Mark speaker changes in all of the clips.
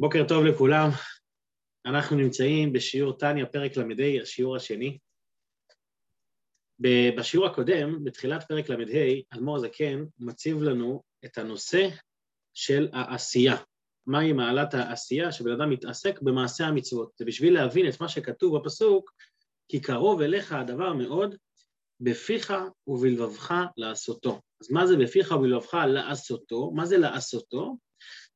Speaker 1: בוקר טוב לכולם. אנחנו נמצאים בשיעור טניה, פרק ל"ה, השיעור השני. בשיעור הקודם, בתחילת פרק ל"ה, אדמו"ר הזקן מציב לנו את הנושא של העשייה. מהי מעלת העשייה? שבן אדם מתעסק במעשה המצוות. זה בשביל להבין את מה שכתוב בפסוק, כי קרוב אליך הדבר מאוד, בפיך ובלבבך לעשותו. אז מה זה בפיך ובלבבך לעשותו? מה זה לעשותו?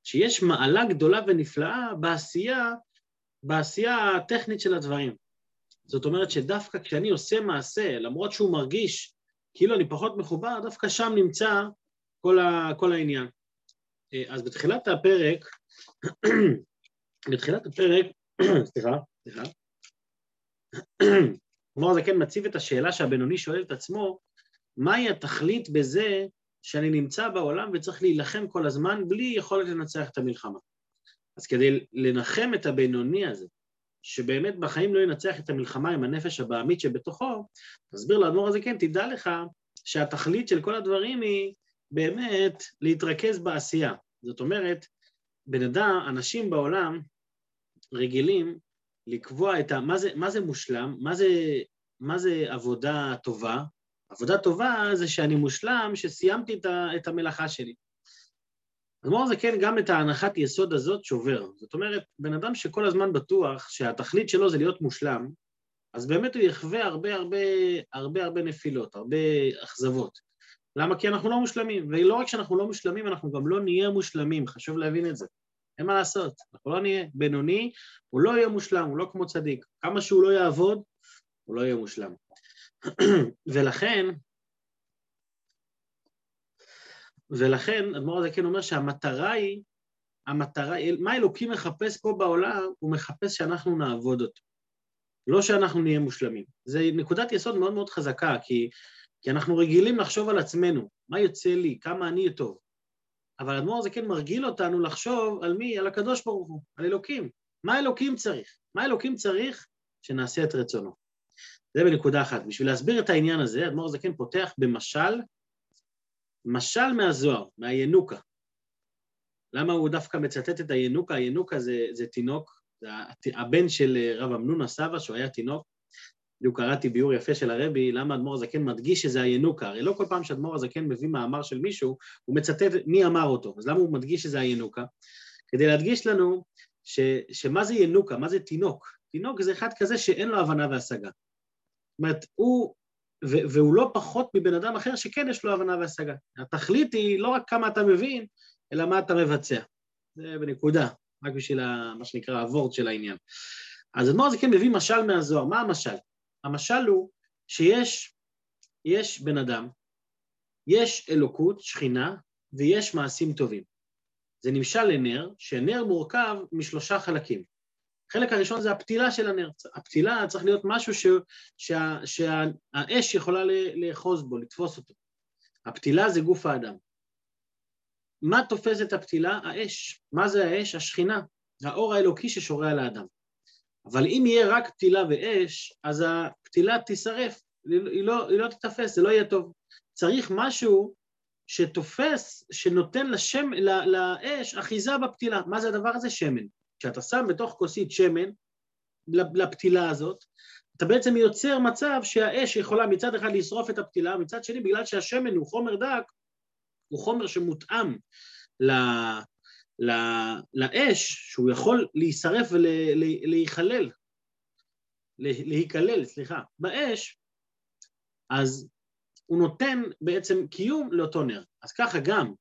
Speaker 1: שיש מעלה גדולה ונפלאה בעשייה, בעשייה הטכנית של הדברים. זאת אומרת שדווקא כשאני עושה מעשה, למרות שהוא מרגיש כאילו אני פחות מחובר, דווקא שם נמצא כל, ה, כל העניין. אז בתחילת הפרק, בתחילת הפרק, סליחה, סליחה, כלומר זה כן מציב את השאלה שהבינוני שואל את עצמו, מהי התכלית בזה שאני נמצא בעולם וצריך להילחם כל הזמן בלי יכולת לנצח את המלחמה. אז כדי לנחם את הבינוני הזה, שבאמת בחיים לא ינצח את המלחמה עם הנפש הבעמית שבתוכו, תסביר לאדמו"ר הזה, כן, תדע לך שהתכלית של כל הדברים היא באמת להתרכז בעשייה. זאת אומרת, בן אדם, אנשים בעולם רגילים לקבוע את ה... מה זה, מה זה מושלם? מה זה, מה זה עבודה טובה? עבודה טובה זה שאני מושלם, שסיימתי את, המלאכה שלי. אמרו זה כן, גם את ההנחת יסוד הזאת שובר. זאת אומרת, בן אדם שכל הזמן בטוח שהתכלית שלו זה להיות מושלם, אז באמת הוא יחווה הרבה הרבה הרבה הרבה נפילות, הרבה אכזבות. למה? כי אנחנו לא מושלמים, ולא רק שאנחנו לא מושלמים, אנחנו גם לא נהיה מושלמים, חשוב להבין את זה. אין מה לעשות, אנחנו לא נהיה בינוני, הוא לא יהיה מושלם, הוא לא כמו צדיק. כמה שהוא לא יעבוד, הוא לא יהיה מושלם. ולכן, ולכן, אדמו"ר הזה כן אומר שהמטרה היא, המטרה, מה אלוקים מחפש פה בעולם? הוא מחפש שאנחנו נעבוד אותו. לא שאנחנו נהיה מושלמים. זו נקודת יסוד מאוד מאוד חזקה, כי, כי אנחנו רגילים לחשוב על עצמנו, מה יוצא לי, כמה אני טוב. אבל אדמו"ר הזה כן מרגיל אותנו לחשוב על מי? על הקדוש ברוך הוא, על אלוקים. מה אלוקים צריך? מה אלוקים צריך? שנעשה את רצונו. זה בנקודה אחת. בשביל להסביר את העניין הזה, אדמו"ר זקן פותח במשל, משל מהזוהר, מהינוקה. למה הוא דווקא מצטט את הינוקה? הינוקה זה, זה תינוק, זה הבן של רב אמנון הסבא, שהוא היה תינוק. בדיוק קראתי ביור יפה של הרבי, למה אדמו"ר הזקן מדגיש שזה הינוקה. הרי לא כל פעם שאדמו"ר הזקן מביא מאמר של מישהו, הוא מצטט מי אמר אותו. אז למה הוא מדגיש שזה הינוקה? כדי להדגיש לנו ש, שמה זה ינוקה, מה זה תינוק. תינוק זה אחד כזה שאין לו הבנה והשגה. זאת אומרת, הוא, והוא לא פחות מבן אדם אחר שכן יש לו הבנה והשגה. התכלית היא לא רק כמה אתה מבין, אלא מה אתה מבצע. זה בנקודה, רק בשביל ה, מה שנקרא הוורד של העניין. אז אדמו"ר זה כן מביא משל מהזוהר. מה המשל? המשל הוא שיש יש בן אדם, יש אלוקות, שכינה, ויש מעשים טובים. זה נמשל לנר, שנר מורכב משלושה חלקים. החלק הראשון זה הפתילה של הנר. הפתילה צריך להיות משהו ש, שה, שהאש יכולה לאחוז בו, לתפוס אותו. הפתילה זה גוף האדם. מה תופס את הפתילה? האש. מה זה האש? השכינה, האור האלוקי ששורה על האדם. אבל אם יהיה רק פתילה ואש, אז הפתילה תישרף, היא לא, היא לא תתפס, זה לא יהיה טוב. צריך משהו שתופס, שנותן לשם, לאש אחיזה בפתילה. מה זה הדבר הזה? שמן. כשאתה שם בתוך כוסית שמן, לפתילה הזאת, אתה בעצם יוצר מצב שהאש יכולה מצד אחד לשרוף את הפתילה, מצד שני, בגלל שהשמן הוא חומר דק, הוא חומר שמותאם ל... ל... לאש, שהוא יכול להישרף ולהיכלל, להיכלל, סליחה, באש, אז הוא נותן בעצם קיום לאותו נר. אז ככה גם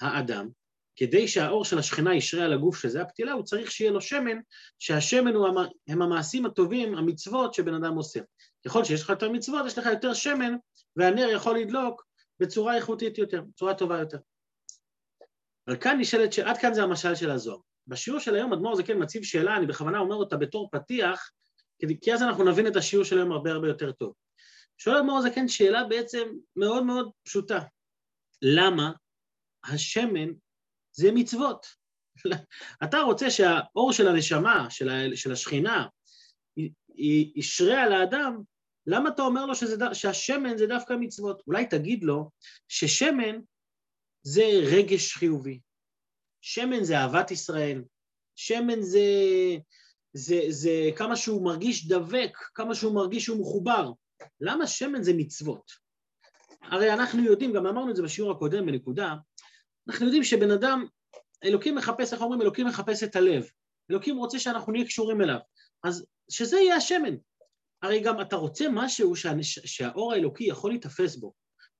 Speaker 1: האדם, כדי שהאור של השכינה ישרה על הגוף שזה הפתילה, הוא צריך שיהיה לו שמן, שהשמן הוא, הם המעשים הטובים, המצוות שבן אדם עושה. ככל שיש לך יותר מצוות, יש לך יותר שמן, והנר יכול לדלוק בצורה איכותית יותר, בצורה טובה יותר. אבל כאן נשאלת, עד כאן זה המשל של הזוהר. בשיעור של היום אדמו"ר זה כן מציב שאלה, אני בכוונה אומר אותה בתור פתיח, כי אז אנחנו נבין את השיעור של היום הרבה הרבה יותר טוב. שואל אדמו"ר זה כן שאלה בעצם מאוד מאוד פשוטה. למה השמן זה מצוות. אתה רוצה שהאור של הנשמה, של, ה, של השכינה, ישרה על האדם, למה אתה אומר לו שזה, שהשמן זה דווקא מצוות? אולי תגיד לו ששמן זה רגש חיובי. שמן זה אהבת ישראל, שמן זה, זה, זה כמה שהוא מרגיש דבק, כמה שהוא מרגיש שהוא מחובר. למה שמן זה מצוות? הרי אנחנו יודעים, גם אמרנו את זה בשיעור הקודם בנקודה, אנחנו יודעים שבן אדם, אלוקים מחפש, איך אומרים? אלוקים מחפש את הלב. אלוקים רוצה שאנחנו נהיה קשורים אליו. אז שזה יהיה השמן. הרי גם אתה רוצה משהו שה, שהאור האלוקי יכול להיתפס בו.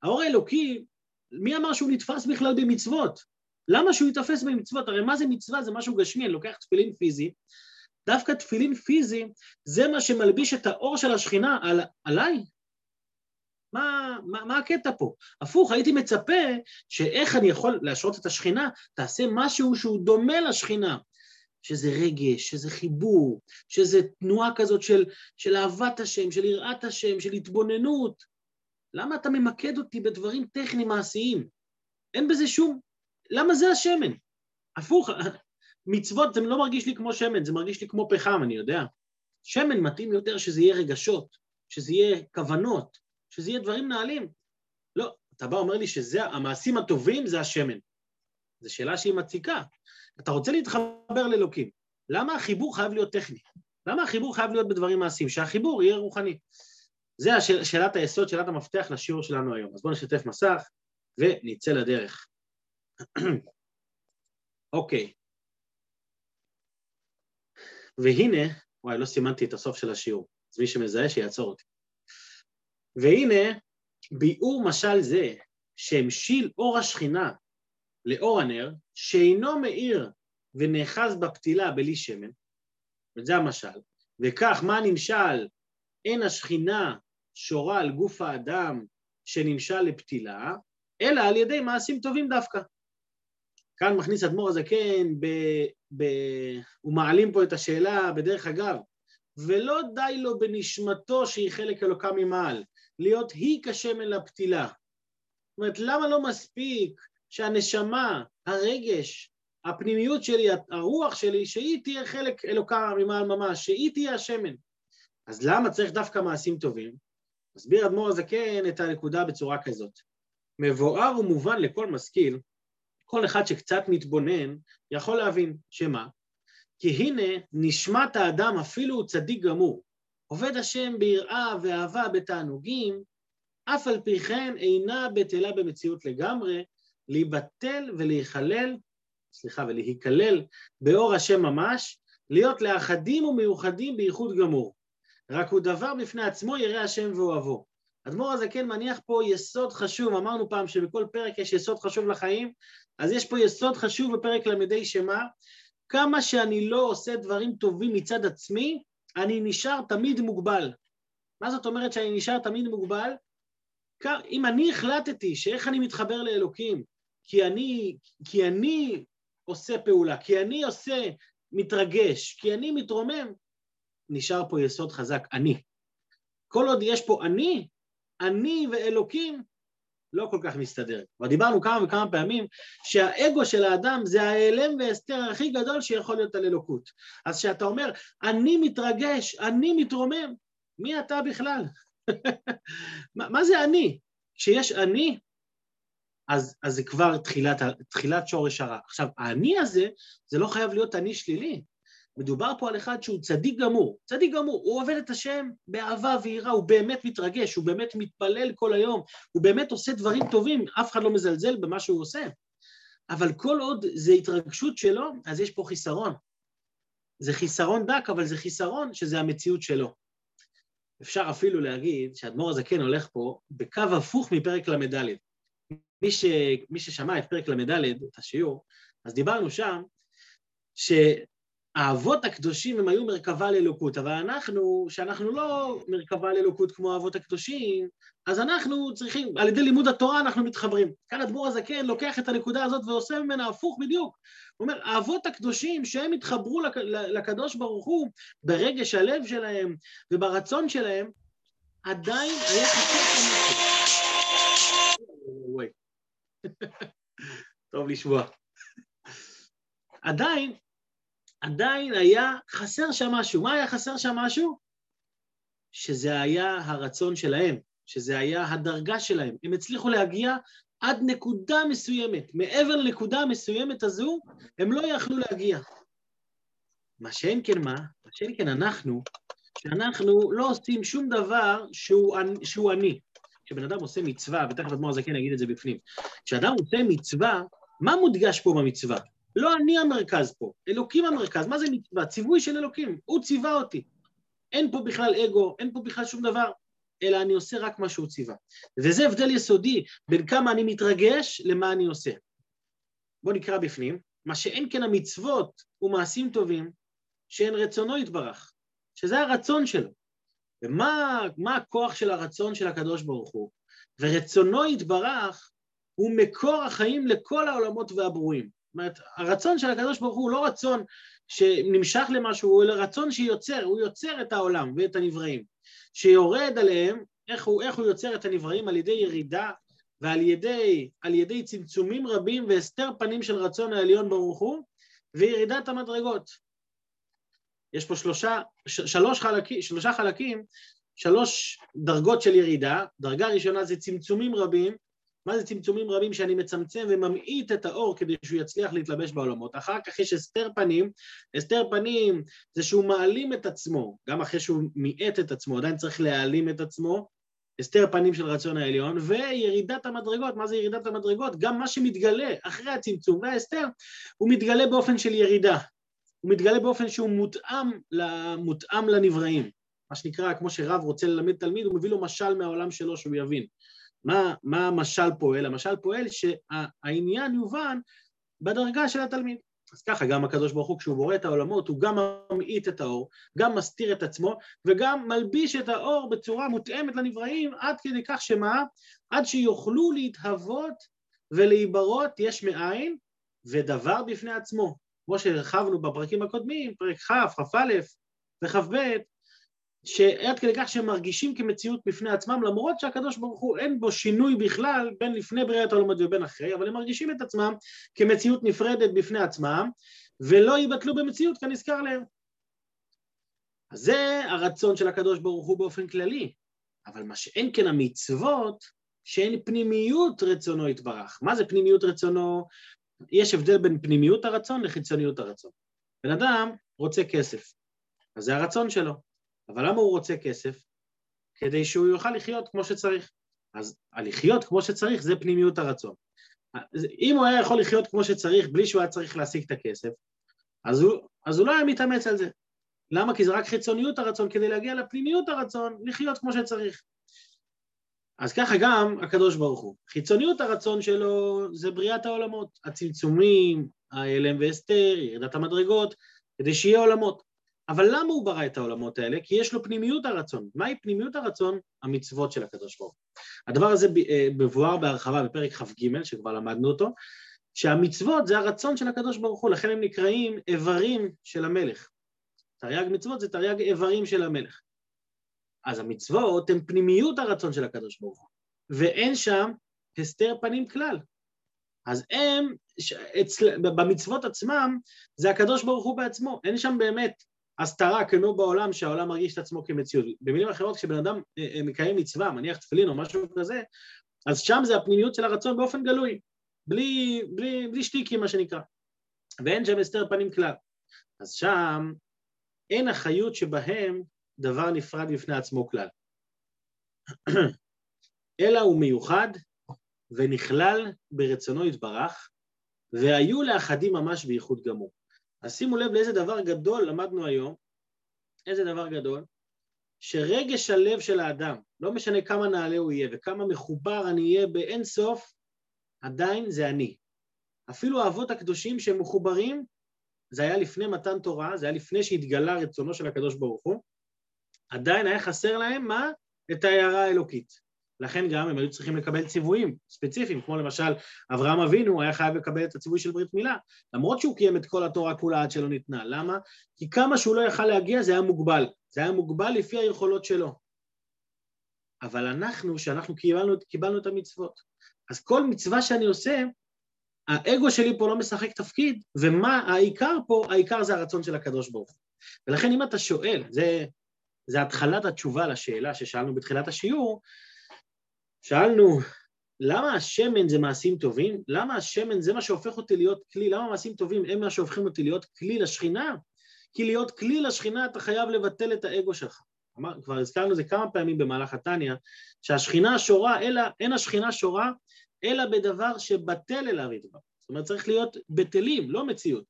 Speaker 1: האור האלוקי, מי אמר שהוא נתפס בכלל במצוות? למה שהוא ייתפס במצוות? הרי מה זה מצווה? זה משהו גשמי, אני לוקח תפילין פיזי, דווקא תפילין פיזי זה מה שמלביש את האור של השכינה על, עליי. מה, מה, מה הקטע פה? הפוך, הייתי מצפה שאיך אני יכול להשרות את השכינה, תעשה משהו שהוא דומה לשכינה, שזה רגש, שזה חיבור, שזה תנועה כזאת של, של אהבת השם, של יראת השם, של התבוננות. למה אתה ממקד אותי בדברים טכניים מעשיים? אין בזה שום... למה זה השמן? הפוך, מצוות זה לא מרגיש לי כמו שמן, זה מרגיש לי כמו פחם, אני יודע. שמן מתאים יותר שזה יהיה רגשות, שזה יהיה כוונות, שזה יהיה דברים נעלים. לא, אתה בא אומר לי שזה, המעשים הטובים זה השמן. זו שאלה שהיא מציקה. אתה רוצה להתחבר לאלוקים, למה החיבור חייב להיות טכני? למה החיבור חייב להיות בדברים מעשיים? שהחיבור יהיה רוחני. זה השאל, שאלת היסוד, שאלת המפתח לשיעור שלנו היום. אז בואו נשתף מסך ונצא לדרך. אוקיי. והנה, וואי, לא סימנתי את הסוף של השיעור, אז מי שמזהה שיעצור אותי. והנה, ביאור משל זה שהמשיל אור השכינה לאור הנר, שאינו מאיר ונאחז בפתילה בלי שמן, וזה המשל, וכך מה נמשל? אין השכינה שורה על גוף האדם שנמשל לפתילה, אלא על ידי מעשים טובים דווקא. כאן מכניס אדמו"ר הזקן, ב, ב, הוא מעלים פה את השאלה בדרך אגב, ולא די לו בנשמתו שהיא חלק אלוקה ממעל, להיות היא כשמן לפתילה. זאת אומרת, למה לא מספיק שהנשמה, הרגש, הפנימיות שלי, הרוח שלי, שהיא תהיה חלק אלוקה ממעל ממש, שהיא תהיה השמן. אז למה צריך דווקא מעשים טובים? מסביר אדמו"ר הזקן את הנקודה בצורה כזאת. מבואר ומובן לכל משכיל, כל אחד שקצת מתבונן יכול להבין שמה? כי הנה נשמת האדם אפילו הוא צדיק גמור, עובד השם ביראה ואהבה בתענוגים, אף על פי כן אינה בטלה במציאות לגמרי, להיבטל ולהיכלל, סליחה, ולהיכלל באור השם ממש, להיות לאחדים ומיוחדים בייחוד גמור. רק הוא דבר בפני עצמו ירא השם ואוהבו. אדמו"ר הזקן מניח פה יסוד חשוב, אמרנו פעם שבכל פרק יש יסוד חשוב לחיים, אז יש פה יסוד חשוב בפרק ל"ה שמה? כמה שאני לא עושה דברים טובים מצד עצמי, אני נשאר תמיד מוגבל. מה זאת אומרת שאני נשאר תמיד מוגבל? אם אני החלטתי שאיך אני מתחבר לאלוקים, כי אני, כי אני עושה פעולה, כי אני עושה, מתרגש, כי אני מתרומם, נשאר פה יסוד חזק, אני. כל עוד יש פה אני, אני ואלוקים, לא כל כך מסתדר. כבר דיברנו כמה וכמה פעמים שהאגו של האדם זה ההיעלם וההסתר הכי גדול שיכול להיות על אלוקות. אז כשאתה אומר, אני מתרגש, אני מתרומם, מי אתה בכלל? מה, מה זה אני? כשיש אני, אז, אז זה כבר תחילת, תחילת שורש הרע. עכשיו, האני הזה, זה לא חייב להיות אני שלילי. מדובר פה על אחד שהוא צדיק גמור, צדיק גמור, הוא עובד את השם באהבה ויראה, הוא באמת מתרגש, הוא באמת מתפלל כל היום, הוא באמת עושה דברים טובים, אף אחד לא מזלזל במה שהוא עושה. אבל כל עוד זה התרגשות שלו, אז יש פה חיסרון. זה חיסרון דק, אבל זה חיסרון שזה המציאות שלו. אפשר אפילו להגיד שהאדמו"ר הזקן הולך פה בקו הפוך מפרק ל"ד. מי, ש... מי ששמע את פרק ל"ד, את השיעור, אז דיברנו שם שהאבות הקדושים הם היו מרכבה לאלוקות, אבל אנחנו, שאנחנו לא מרכבה לאלוקות כמו האבות הקדושים, אז אנחנו צריכים, על ידי לימוד התורה אנחנו מתחברים. כאן אדמו"ר הזקן לוקח את הנקודה הזאת ועושה ממנה הפוך בדיוק. הוא אומר, האבות הקדושים שהם התחברו לק... לקדוש ברוך הוא ברגש הלב שלהם וברצון שלהם, עדיין היה חשוב טוב לשמוע. עדיין, עדיין היה חסר שם משהו. מה היה חסר שם משהו? שזה היה הרצון שלהם, שזה היה הדרגה שלהם. הם הצליחו להגיע עד נקודה מסוימת. מעבר לנקודה המסוימת הזו, הם לא יכלו להגיע. מה שאין כן מה, מה שאין כן אנחנו, שאנחנו לא עושים שום דבר שהוא, שהוא אני. כשבן אדם עושה מצווה, ותכף אדמו"ר הזקן יגיד את זה בפנים, כשאדם עושה מצווה, מה מודגש פה במצווה? לא אני המרכז פה, אלוקים המרכז. מה זה מצווה? ציווי של אלוקים, הוא ציווה אותי. אין פה בכלל אגו, אין פה בכלל שום דבר, אלא אני עושה רק מה שהוא ציווה. וזה הבדל יסודי בין כמה אני מתרגש למה אני עושה. בואו נקרא בפנים, מה שאין כן המצוות ומעשים טובים, שאין רצונו יתברך, שזה הרצון שלו. ומה הכוח של הרצון של הקדוש ברוך הוא? ורצונו יתברך הוא מקור החיים לכל העולמות והברואים. זאת אומרת, הרצון של הקדוש ברוך הוא לא רצון שנמשך למשהו, אלא רצון שיוצר, הוא יוצר את העולם ואת הנבראים. שיורד עליהם, איך הוא, איך הוא יוצר את הנבראים? על ידי ירידה ועל ידי, ידי צמצומים רבים והסתר פנים של רצון העליון ברוך הוא, וירידת המדרגות. יש פה שלושה, שלוש חלקים, שלושה חלקים, שלוש דרגות של ירידה. דרגה ראשונה זה צמצומים רבים. מה זה צמצומים רבים? שאני מצמצם וממעיט את האור כדי שהוא יצליח להתלבש בעולמות. אחר כך יש הסתר פנים. הסתר פנים זה שהוא מעלים את עצמו, גם אחרי שהוא מיעט את עצמו, עדיין צריך להעלים את עצמו. הסתר פנים של רצון העליון, וירידת המדרגות, מה זה ירידת המדרגות? גם מה שמתגלה אחרי הצמצום וההסתר, הוא מתגלה באופן של ירידה. הוא מתגלה באופן שהוא מותאם, מותאם לנבראים. מה שנקרא, כמו שרב רוצה ללמד תלמיד, הוא מביא לו משל מהעולם שלו שהוא יבין. מה, מה המשל פועל? המשל פועל שהעניין יובן בדרגה של התלמיד. אז ככה גם הקדוש ברוך הוא כשהוא בורא את העולמות הוא גם ממעיט את האור, גם מסתיר את עצמו וגם מלביש את האור בצורה מותאמת לנבראים עד כדי כך שמה? עד שיוכלו להתהוות ולהיברות יש מאין ודבר בפני עצמו. כמו שהרחבנו בפרקים הקודמים, פרק כ', כ"א וכ"ב, שעד כדי כך שהם מרגישים כמציאות בפני עצמם, למרות שהקדוש ברוך הוא אין בו שינוי בכלל בין לפני בריאת העולמות ובין אחרי, אבל הם מרגישים את עצמם כמציאות נפרדת בפני עצמם, ולא ייבטלו במציאות כנזכר להם. אז זה הרצון של הקדוש ברוך הוא באופן כללי, אבל מה שאין כן המצוות, שאין פנימיות רצונו יתברך. מה זה פנימיות רצונו? יש הבדל בין פנימיות הרצון לחיצוניות הרצון. בן אדם רוצה כסף, אז זה הרצון שלו. אבל למה הוא רוצה כסף? כדי שהוא יוכל לחיות כמו שצריך. אז הלחיות כמו שצריך זה פנימיות הרצון. אם הוא היה יכול לחיות כמו שצריך בלי שהוא היה צריך להשיג את הכסף, אז הוא, אז הוא לא היה מתאמץ על זה. למה? כי זה רק חיצוניות הרצון, כדי להגיע לפנימיות הרצון, לחיות כמו שצריך. אז ככה גם הקדוש ברוך הוא. חיצוניות הרצון שלו זה בריאת העולמות, הצמצומים, ההלם והסתר, ירידת המדרגות, כדי שיהיה עולמות. אבל למה הוא ברא את העולמות האלה? כי יש לו פנימיות הרצון. מהי פנימיות הרצון? המצוות של הקדוש ברוך. הדבר הזה אה, מבואר בהרחבה בפרק כ"ג, שכבר למדנו אותו, שהמצוות זה הרצון של הקדוש ברוך הוא, לכן הם נקראים איברים של המלך. תרי"ג מצוות זה תרי"ג איברים של המלך. אז המצוות הן פנימיות הרצון של הקדוש ברוך הוא, ואין שם הסתר פנים כלל. אז הם, אצל, במצוות עצמם, זה הקדוש ברוך הוא בעצמו, אין שם באמת הסתרה כמו בעולם שהעולם מרגיש את עצמו כמציאות. במילים אחרות, כשבן אדם אה, אה, מקיים מצווה, מניח תפילין או משהו כזה, אז שם זה הפנימיות של הרצון באופן גלוי, בלי, בלי, בלי שטיקים מה שנקרא, ואין שם הסתר פנים כלל. אז שם אין החיות שבהם דבר נפרד בפני עצמו כלל. אלא הוא מיוחד ונכלל ברצונו יתברך, והיו לאחדים ממש בייחוד גמור. אז שימו לב לאיזה דבר גדול למדנו היום, איזה דבר גדול, שרגש הלב של האדם, לא משנה כמה נעלה הוא יהיה וכמה מחובר אני אהיה באין סוף, עדיין זה אני. אפילו האבות הקדושים שהם מחוברים, זה היה לפני מתן תורה, זה היה לפני שהתגלה רצונו של הקדוש ברוך הוא, עדיין היה חסר להם מה? את ההערה האלוקית. לכן גם הם היו צריכים לקבל ציוויים ספציפיים, כמו למשל אברהם אבינו היה חייב לקבל את הציווי של ברית מילה, למרות שהוא קיים את כל התורה כולה עד שלא ניתנה. למה? כי כמה שהוא לא יכל להגיע זה היה מוגבל. זה היה מוגבל לפי היכולות שלו. אבל אנחנו, שאנחנו קיבלנו, קיבלנו את המצוות, אז כל מצווה שאני עושה, האגו שלי פה לא משחק תפקיד, ומה העיקר פה? העיקר זה הרצון של הקדוש ברוך. ולכן אם אתה שואל, זה, זה התחלת התשובה לשאלה ששאלנו בתחילת השיעור, שאלנו, למה השמן זה מעשים טובים? למה השמן זה מה שהופך אותי להיות כלי? למה מעשים טובים הם מה שהופכים אותי להיות כלי לשכינה? כי להיות כלי לשכינה אתה חייב לבטל את האגו שלך. אמר, כבר הזכרנו את זה כמה פעמים במהלך התניא, שהשכינה שורה, אלא, אין השכינה שורה, אלא בדבר שבטל אליו ידבר. זאת אומרת, צריך להיות בטלים, לא מציאות.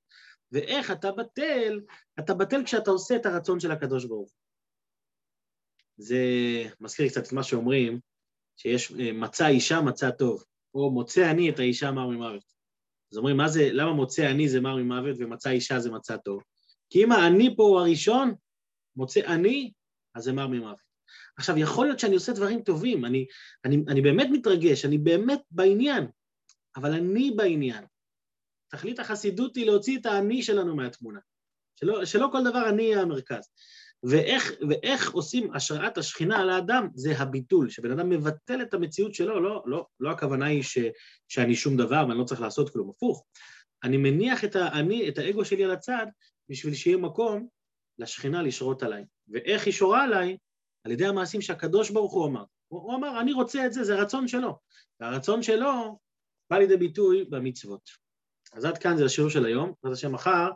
Speaker 1: ואיך אתה בטל? אתה בטל כשאתה עושה את הרצון של הקדוש ברוך הוא. זה מזכיר קצת את מה שאומרים, שיש אה, מצא אישה מצא טוב, או מוצא אני את האישה מר ממוות. אז אומרים, מה זה, למה מוצא אני זה מר ממוות ומצא אישה זה מצא טוב? כי אם האני פה הוא הראשון, מוצא אני, אז זה מר ממוות. עכשיו, יכול להיות שאני עושה דברים טובים, אני, אני, אני באמת מתרגש, אני באמת בעניין, אבל אני בעניין. תכלית החסידות היא להוציא את האני שלנו מהתמונה, שלא, שלא כל דבר אני יהיה המרכז. ואיך, ואיך עושים השראת השכינה על האדם, זה הביטול, שבן אדם מבטל את המציאות שלו, לא, לא, לא הכוונה היא ש, שאני שום דבר ואני לא צריך לעשות כלום, הפוך. אני מניח את, האני, את האגו שלי על הצד בשביל שיהיה מקום לשכינה לשרות עליי. ואיך היא שורה עליי? על ידי המעשים שהקדוש ברוך הוא אמר. הוא, הוא אמר, אני רוצה את זה, זה רצון שלו. והרצון שלו בא לידי ביטוי במצוות. אז עד כאן זה השיעור של היום, בעזרת השם מחר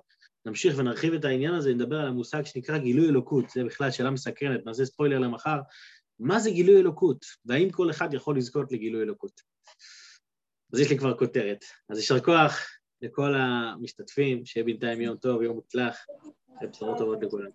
Speaker 1: נמשיך ונרחיב את העניין הזה, נדבר על המושג שנקרא גילוי אלוקות, זה בכלל שאלה מסקרנת, נעשה ספוילר למחר, מה זה גילוי אלוקות, והאם כל אחד יכול לזכות לגילוי אלוקות. אז יש לי כבר כותרת. אז יישר כוח לכל המשתתפים, שיהיה בינתיים יום טוב, יום מוצלח, ובשורות טובות לכולם.